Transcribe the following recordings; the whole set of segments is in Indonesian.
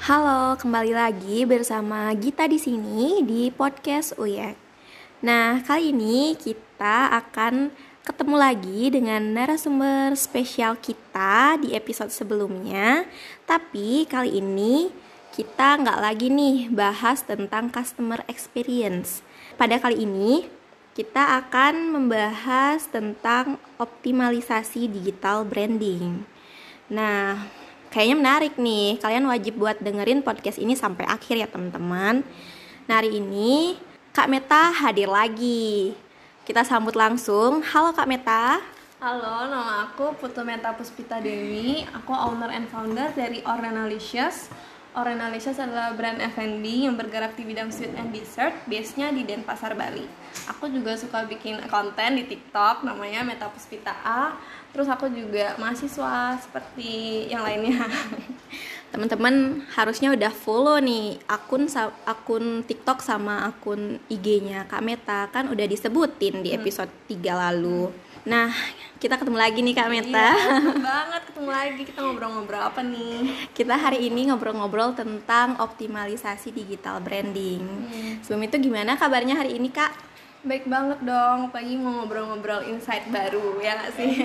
Halo, kembali lagi bersama Gita di sini di podcast Uyek. Nah, kali ini kita akan ketemu lagi dengan narasumber spesial kita di episode sebelumnya. Tapi kali ini kita nggak lagi nih bahas tentang customer experience. Pada kali ini kita akan membahas tentang optimalisasi digital branding. Nah, kayaknya menarik nih. Kalian wajib buat dengerin podcast ini sampai akhir ya teman-teman. Nah, hari ini Kak Meta hadir lagi. Kita sambut langsung. Halo Kak Meta. Halo, nama aku Putu Meta Puspita Dewi. Aku owner and founder dari Orenalicious. Orenalicious adalah brand F&B yang bergerak di bidang sweet and dessert, base-nya di Denpasar, Bali. Aku juga suka bikin konten di TikTok, namanya Meta Puspita A. Terus aku juga mahasiswa seperti yang lainnya. Teman-teman harusnya udah follow nih akun akun TikTok sama akun IG-nya Kak Meta kan udah disebutin di episode 3 lalu. Nah, kita ketemu lagi nih Kak Meta. Iya, banget ketemu lagi. Kita ngobrol-ngobrol apa nih? Kita hari ini ngobrol-ngobrol tentang optimalisasi digital branding. Hmm. Sebelum itu gimana kabarnya hari ini Kak? Baik banget dong, pagi mau ngobrol-ngobrol insight baru ya gak sih?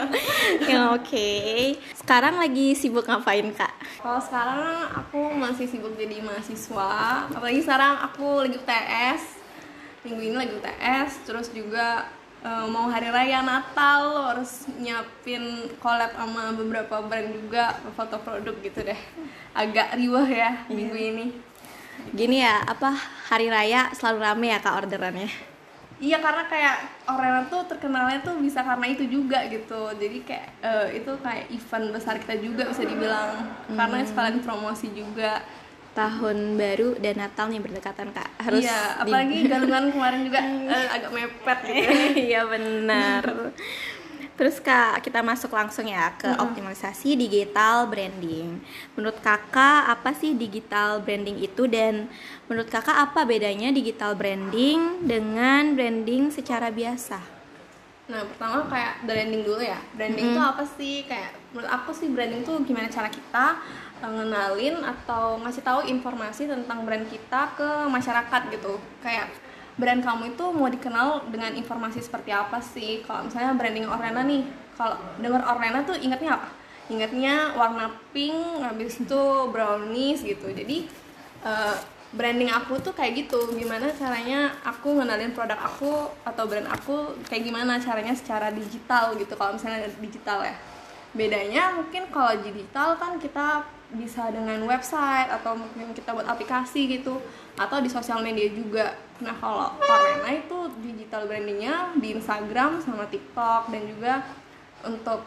ya oke. Okay. Sekarang lagi sibuk ngapain kak? Kalau sekarang aku masih sibuk jadi mahasiswa. Apalagi sekarang aku lagi UTS. Minggu ini lagi UTS, terus juga uh, mau hari raya Natal lo harus nyiapin collab sama beberapa brand juga foto produk gitu deh. Agak riuh ya yeah. minggu ini. Gini ya apa hari raya selalu rame ya kak orderannya? Iya karena kayak orang tuh terkenalnya tuh bisa karena itu juga gitu. Jadi kayak uh, itu kayak event besar kita juga bisa dibilang. Hmm. karena sekalian promosi juga tahun baru dan Natal nih berdekatan kak harus iya apalagi galungan kemarin juga uh, agak mepet gitu iya benar terus kak kita masuk langsung ya ke mm -hmm. optimalisasi digital branding menurut kakak apa sih digital branding itu dan menurut kakak apa bedanya digital branding dengan branding secara biasa Nah, pertama kayak branding dulu ya. Branding itu mm -hmm. apa sih? Kayak menurut aku sih branding tuh gimana cara kita ngenalin atau ngasih tahu informasi tentang brand kita ke masyarakat gitu. Kayak brand kamu itu mau dikenal dengan informasi seperti apa sih? Kalau misalnya branding Orlena nih kalau dengar Orlena tuh ingatnya apa? Ingatnya warna pink habis itu brownies gitu. Jadi uh, branding aku tuh kayak gitu. Gimana caranya aku ngenalin produk aku atau brand aku kayak gimana caranya secara digital gitu kalau misalnya digital ya. Bedanya mungkin kalau digital kan kita bisa dengan website atau mungkin kita buat aplikasi gitu atau di sosial media juga. Nah kalau Corena itu digital brandingnya di Instagram sama TikTok dan juga untuk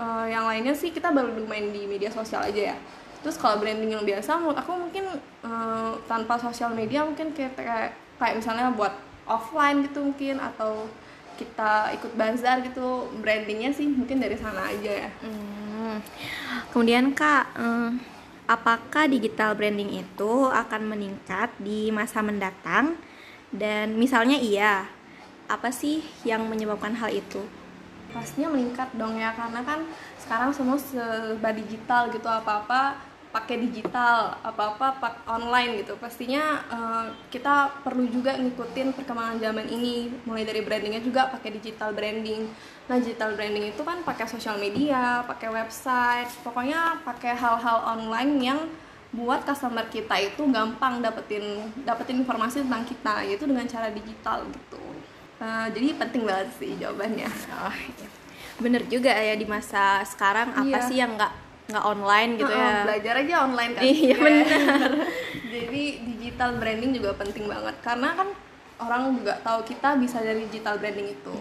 uh, yang lainnya sih kita baru main di media sosial aja ya. Terus kalau branding yang biasa menurut aku mungkin uh, tanpa sosial media mungkin kayak, kayak kayak misalnya buat offline gitu mungkin atau kita ikut bazar gitu brandingnya sih mungkin dari sana aja ya. Hmm. Kemudian kak um, apakah digital branding itu akan meningkat di masa mendatang? Dan misalnya iya apa sih yang menyebabkan hal itu? Pastinya meningkat dong ya karena kan sekarang semua serba digital gitu apa apa pakai digital apa-apa pak online gitu. Pastinya uh, kita perlu juga ngikutin perkembangan zaman ini. Mulai dari brandingnya juga pakai digital branding. Nah digital branding itu kan pakai sosial media pakai website pokoknya pakai hal-hal online yang buat customer kita itu gampang dapetin dapetin informasi tentang kita yaitu dengan cara digital gitu. Uh, jadi penting banget sih jawabannya. Oh, iya. bener juga ya di masa sekarang. Apa iya. sih yang nggak nggak online gitu ya. belajar aja online kan. Iya benar. Jadi digital branding juga penting banget. Karena kan orang juga tahu kita bisa dari digital branding itu.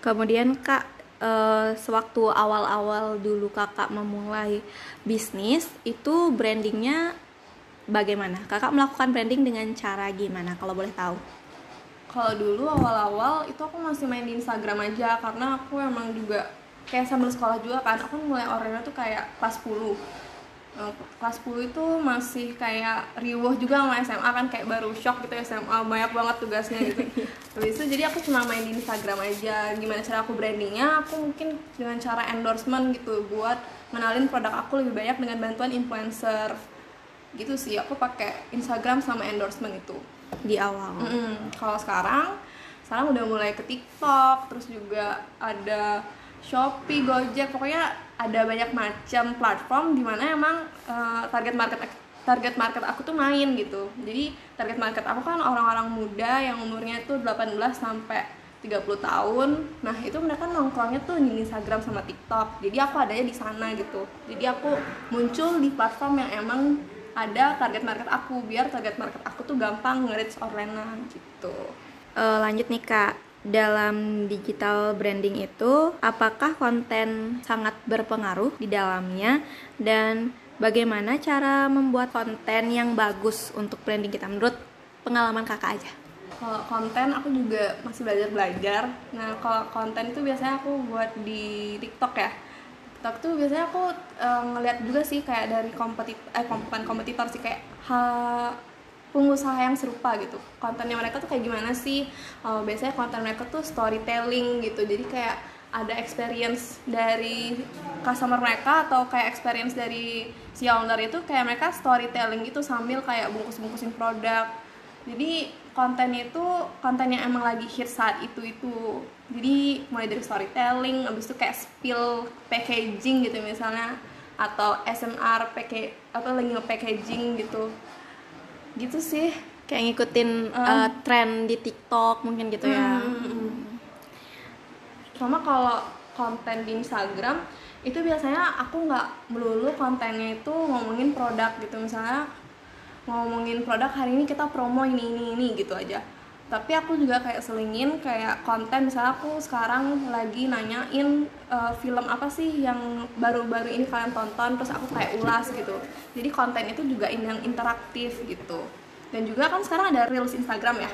Kemudian kak uh, sewaktu awal-awal dulu kakak memulai bisnis itu brandingnya bagaimana? Kakak melakukan branding dengan cara gimana kalau boleh tahu? Kalau dulu awal-awal itu aku masih main di Instagram aja. Karena aku emang juga kayak sambil sekolah juga kan aku mulai orangnya tuh kayak kelas 10 Uh, eh, kelas 10 itu masih kayak riuh juga sama SMA kan kayak baru shock gitu SMA banyak banget tugasnya gitu. Habis itu jadi aku cuma main di Instagram aja. Gimana cara aku brandingnya? Aku mungkin dengan cara endorsement gitu buat mengenalin produk aku lebih banyak dengan bantuan influencer. Gitu sih aku pakai Instagram sama endorsement itu. Di awal. Mm-mm. kalau sekarang sekarang udah mulai ke TikTok terus juga ada Shopee, Gojek, pokoknya ada banyak macam platform di mana emang eh, target market target market aku tuh main gitu. Jadi target market aku kan orang-orang muda yang umurnya tuh 18 sampai 30 tahun. Nah, itu mereka nongkrongnya tuh di Instagram sama TikTok. Jadi aku adanya di sana gitu. Jadi aku muncul di platform yang emang ada target market aku biar target market aku tuh gampang nge-reach orlenan gitu. Eh, lanjut nih kak dalam digital branding itu apakah konten sangat berpengaruh di dalamnya dan bagaimana cara membuat konten yang bagus untuk branding kita menurut pengalaman kakak aja Kalau konten aku juga masih belajar belajar. Nah kalau konten itu biasanya aku buat di TikTok ya. TikTok tuh biasanya aku eh, ngeliat juga sih kayak dari kompetitor, eh kompetitor sih kayak ha- pengusaha yang serupa gitu. Kontennya mereka tuh kayak gimana sih? Eh, biasanya konten mereka tuh storytelling gitu. Jadi kayak ada experience dari customer mereka atau kayak experience dari si owner itu kayak mereka storytelling gitu sambil kayak bungkus-bungkusin produk jadi kontennya itu konten yang emang lagi hit saat itu itu jadi mulai dari storytelling abis itu kayak spill packaging gitu misalnya atau SMR package atau lagi nge-packaging gitu gitu sih kayak ngikutin Um. eh, tren di TikTok mungkin gitu ya Hmm. sama kalau konten di Instagram itu biasanya aku nggak melulu kontennya itu ngomongin produk gitu misalnya ngomongin produk hari ini kita promo ini ini ini gitu aja tapi aku juga kayak selingin kayak konten misalnya aku sekarang lagi nanyain eh, film apa sih yang baru-baru ini kalian tonton terus aku kayak ulas gitu. Jadi konten itu juga yang interaktif gitu. Dan juga kan sekarang ada reels Instagram ya?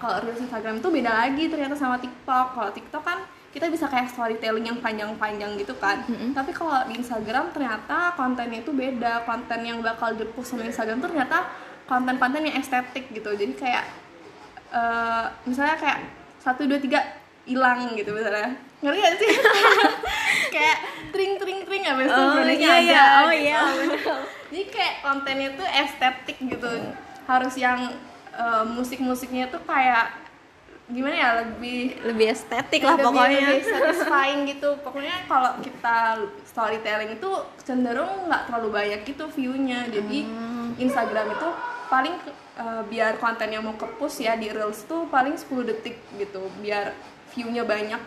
Kalau reels Instagram itu beda lagi ternyata sama TikTok. Kalau TikTok kan kita bisa kayak storytelling yang panjang-panjang gitu kan. Tapi kalau di Instagram ternyata kontennya itu beda. Konten yang bakal di-post sama Instagram tuh ternyata konten-konten yang estetik gitu. Jadi kayak eh, misalnya kayak satu dua tiga hilang gitu misalnya ngerti gak sih kayak tring tring tring abis itu Oh, produknya iya, ada iya. Oh, gitu. iya. jadi kayak kontennya tuh estetik gitu harus yang eh, musik-musiknya tuh kayak gimana ya lebih lebih estetik lah lebih- pokoknya lebih satisfying gitu pokoknya kalau kita storytelling itu cenderung nggak terlalu banyak gitu viewnya jadi Hmm. Instagram itu paling eh, biar kontennya mau ke push ya di reels tuh paling 10 detik gitu biar viewnya banyak.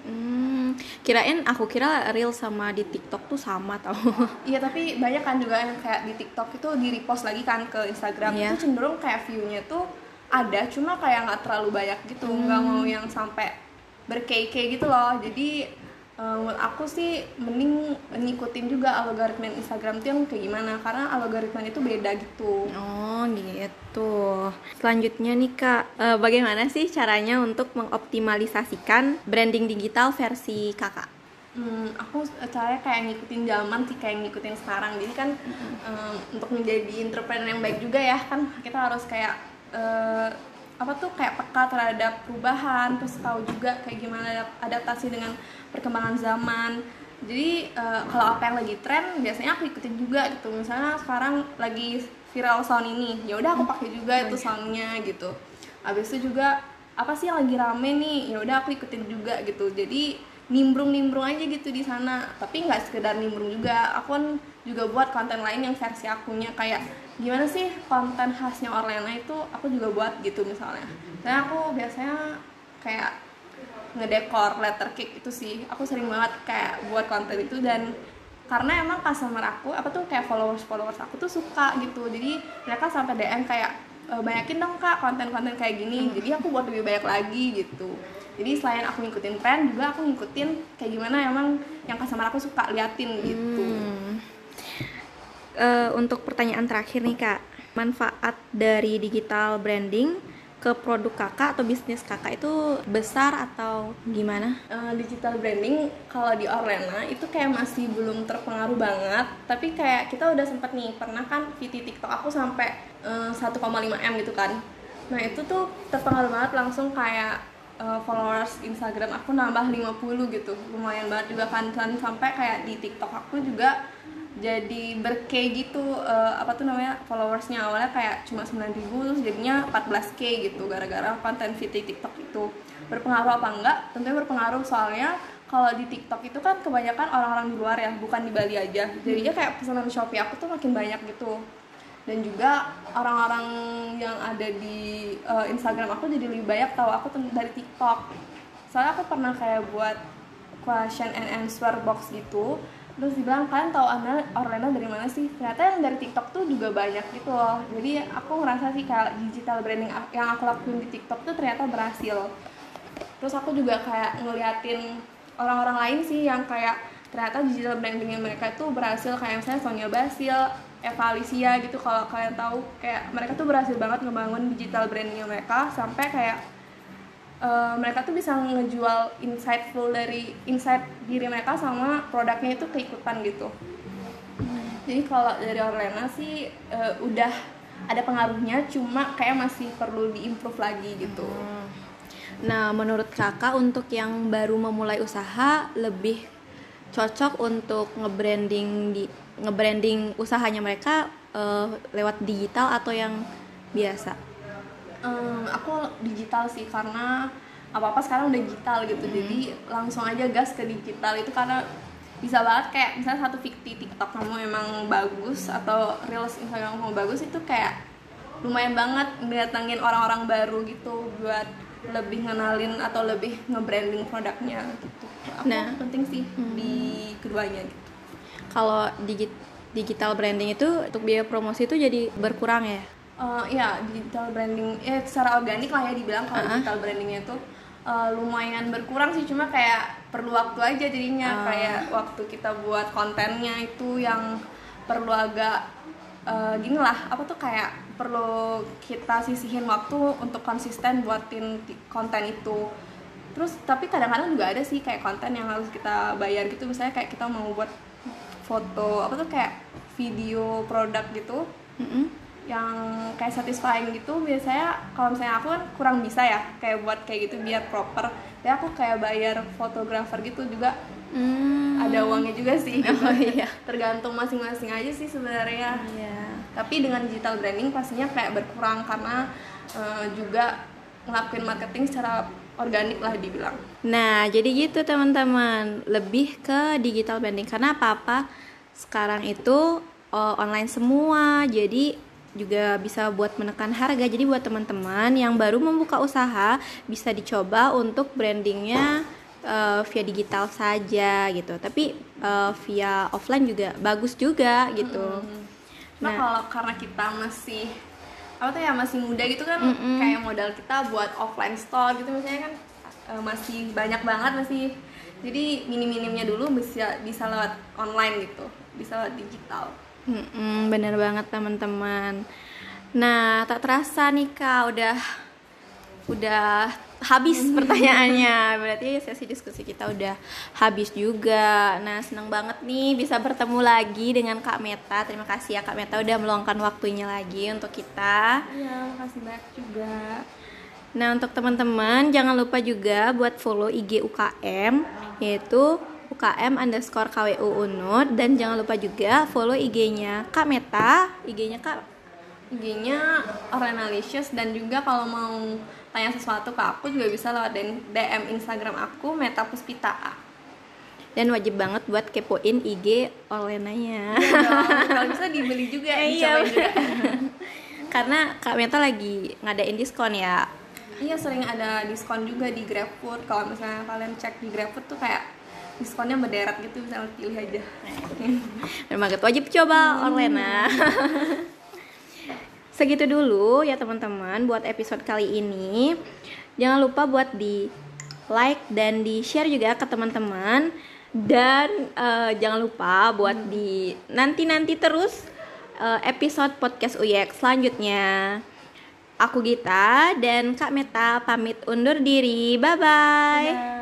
Hmm, kirain aku kira reel sama di TikTok tuh sama tau. Iya tapi banyak kan juga yang kayak di TikTok itu di repost lagi kan ke Instagram. Iya. itu cenderung kayak viewnya tuh ada cuma kayak nggak terlalu banyak gitu. Nggak mau yang sampai berkei-kei gitu loh. Jadi eh, menurut aku sih mending ngikutin juga algoritma Instagram tuh yang kayak gimana karena algoritma itu beda gitu Oh gitu. Selanjutnya nih kak, eh, bagaimana sih caranya untuk mengoptimalisasikan branding digital versi kakak? Hmm, aku caranya kayak ngikutin zaman sih kayak ngikutin sekarang jadi kan em, untuk menjadi entrepreneur yang baik juga ya kan kita harus kayak eh, apa tuh kayak peka terhadap perubahan terus tahu juga kayak gimana adap- adaptasi dengan perkembangan zaman. Jadi eh, kalau apa yang lagi tren biasanya aku ikutin juga gitu. Misalnya sekarang lagi viral sound ini ya udah aku pakai juga itu soundnya gitu. Habis itu juga apa sih yang lagi rame nih ya udah aku ikutin juga gitu. Jadi nimbrung-nimbrung aja gitu di sana. Tapi nggak sekedar nimbrung juga. Aku kan juga buat konten lain yang versi akunya. Kayak gimana sih konten khasnya Orlena itu aku juga buat gitu misalnya. Dan aku biasanya kayak ngedekor letter cake itu sih. Aku sering banget kayak buat konten itu. Dan karena emang customer aku apa tuh kayak followers followers aku tuh suka gitu. Jadi mereka sampai DM kayak "E, banyakin dong kak konten-konten kayak gini. Jadi aku buat lebih banyak lagi gitu jadi selain aku ngikutin tren juga aku ngikutin kayak gimana emang yang customer aku suka liatin gitu Hmm. Eh, untuk pertanyaan terakhir nih kak, manfaat dari digital branding ke produk kakak atau bisnis kakak itu besar atau gimana? Uh, digital branding kalau di Orlena itu kayak masih belum terpengaruh banget tapi kayak kita udah sempet nih pernah kan VT TikTok aku sampai uh, 1,5 m gitu kan nah itu tuh terpengaruh banget langsung kayak uh, followers Instagram aku nambah 50 gitu. Lumayan banget juga kan. Sampai kayak di TikTok aku juga jadi berke gitu. Uh, apa tuh namanya followersnya awalnya kayak cuma 9000 terus jadinya 14k gitu gara-gara konten video TikTok itu. Berpengaruh apa enggak? Tentunya berpengaruh. Soalnya kalau di TikTok itu kan kebanyakan orang-orang di luar ya bukan di Bali aja. Jadinya kayak pesanan Shopee aku tuh makin banyak gitu dan juga orang-orang yang ada di uh, Instagram aku jadi lebih banyak tahu aku dari TikTok. Soalnya aku pernah kayak buat question and answer box gitu terus dibilang kalian tahu Anda Orlena dari mana sih? Ternyata yang dari TikTok tuh juga banyak gitu loh. Jadi aku ngerasa sih kayak digital branding yang aku lakuin di TikTok tuh ternyata berhasil. Terus aku juga kayak ngeliatin orang-orang lain sih yang kayak ternyata digital brandingnya mereka itu berhasil. Kayak saya Sonia Basil Eva Alicia gitu kalau kalian tahu kayak mereka tuh berhasil banget ngebangun digital brandingnya mereka sampai kayak uh, mereka tuh bisa ngejual insightful dari insight diri mereka sama produknya itu keikutan gitu jadi kalau dari Orlena sih uh, udah ada pengaruhnya cuma kayak masih perlu diimprove lagi gitu hmm. nah menurut kakak untuk yang baru memulai usaha lebih cocok untuk nge-branding di nge-branding usahanya mereka uh, lewat digital atau yang biasa um, aku digital sih karena apa apa sekarang udah digital gitu hmm. jadi langsung aja gas ke digital itu karena bisa banget kayak misalnya satu fikti TikTok kamu emang bagus atau reels Instagram kamu bagus itu kayak lumayan banget ngedatengin orang-orang baru gitu buat lebih ngenalin atau lebih nge-branding produknya gitu. Aku nah, penting sih hmm. di keduanya gitu. Kalau digit digital branding itu untuk biaya promosi itu jadi berkurang ya? uh, ya digital branding ya secara organik lah ya dibilang kalau uh -huh. digital brandingnya itu uh, lumayan berkurang sih cuma kayak perlu waktu aja jadinya uh. kayak waktu kita buat kontennya itu yang perlu agak uh, gini lah apa tuh kayak perlu kita sisihin waktu untuk konsisten buatin konten itu terus tapi kadang-kadang juga ada sih kayak konten yang harus kita bayar gitu misalnya kayak kita mau buat foto apa tuh kayak video produk gitu mm -hmm yang kayak satisfying gitu biasanya kalau misalnya aku kan kurang bisa ya kayak buat kayak gitu biar proper tapi aku kayak bayar fotografer gitu juga hmm. ada uangnya juga sih gitu. oh, iya. tergantung masing-masing aja sih sebenarnya iya. tapi dengan digital branding pastinya kayak berkurang karena uh, juga ngelakuin marketing secara organik lah dibilang nah jadi gitu teman-teman lebih ke digital branding karena apa-apa sekarang itu uh, online semua jadi juga bisa buat menekan harga. Jadi buat teman-teman yang baru membuka usaha bisa dicoba untuk brandingnya uh, via digital saja gitu. Tapi uh, via offline juga bagus juga gitu. Hmm. Nah, nah kalau karena kita masih apa tuh ya masih muda gitu kan mm -mm. kayak modal kita buat offline store gitu misalnya kan uh, masih banyak banget masih jadi minim-minimnya dulu bisa bisa lewat online gitu bisa lewat digital Hmm, bener banget teman-teman. Nah, tak terasa nih kak udah udah habis pertanyaannya. Berarti sesi diskusi kita udah habis juga. Nah, seneng banget nih bisa bertemu lagi dengan Kak Meta. Terima kasih ya Kak Meta udah meluangkan waktunya lagi untuk kita. Iya, makasih banyak juga. Nah, untuk teman-teman jangan lupa juga buat follow IG UKM yaitu UKM underscore KWU Unut dan jangan lupa juga follow IG-nya Kak Meta, IG-nya Kak IG-nya Orenalicious dan juga kalau mau tanya sesuatu ke aku juga bisa lewat DM Instagram aku Meta Puspita dan wajib banget buat kepoin IG Olenanya. Ya kalau bisa dibeli juga iya. juga. Karena Kak Meta lagi ngadain diskon ya. Iya sering ada diskon juga di GrabFood. Kalau misalnya kalian cek di GrabFood tuh kayak diskonnya berderet gitu bisa pilih aja. Memang itu wajib coba hmm. online nah segitu dulu ya teman-teman buat episode kali ini jangan lupa buat di like dan di share juga ke teman-teman dan uh, jangan lupa buat hmm. di nanti nanti terus uh, episode podcast Uyek selanjutnya Aku Gita dan Kak Meta pamit undur diri. Bye bye.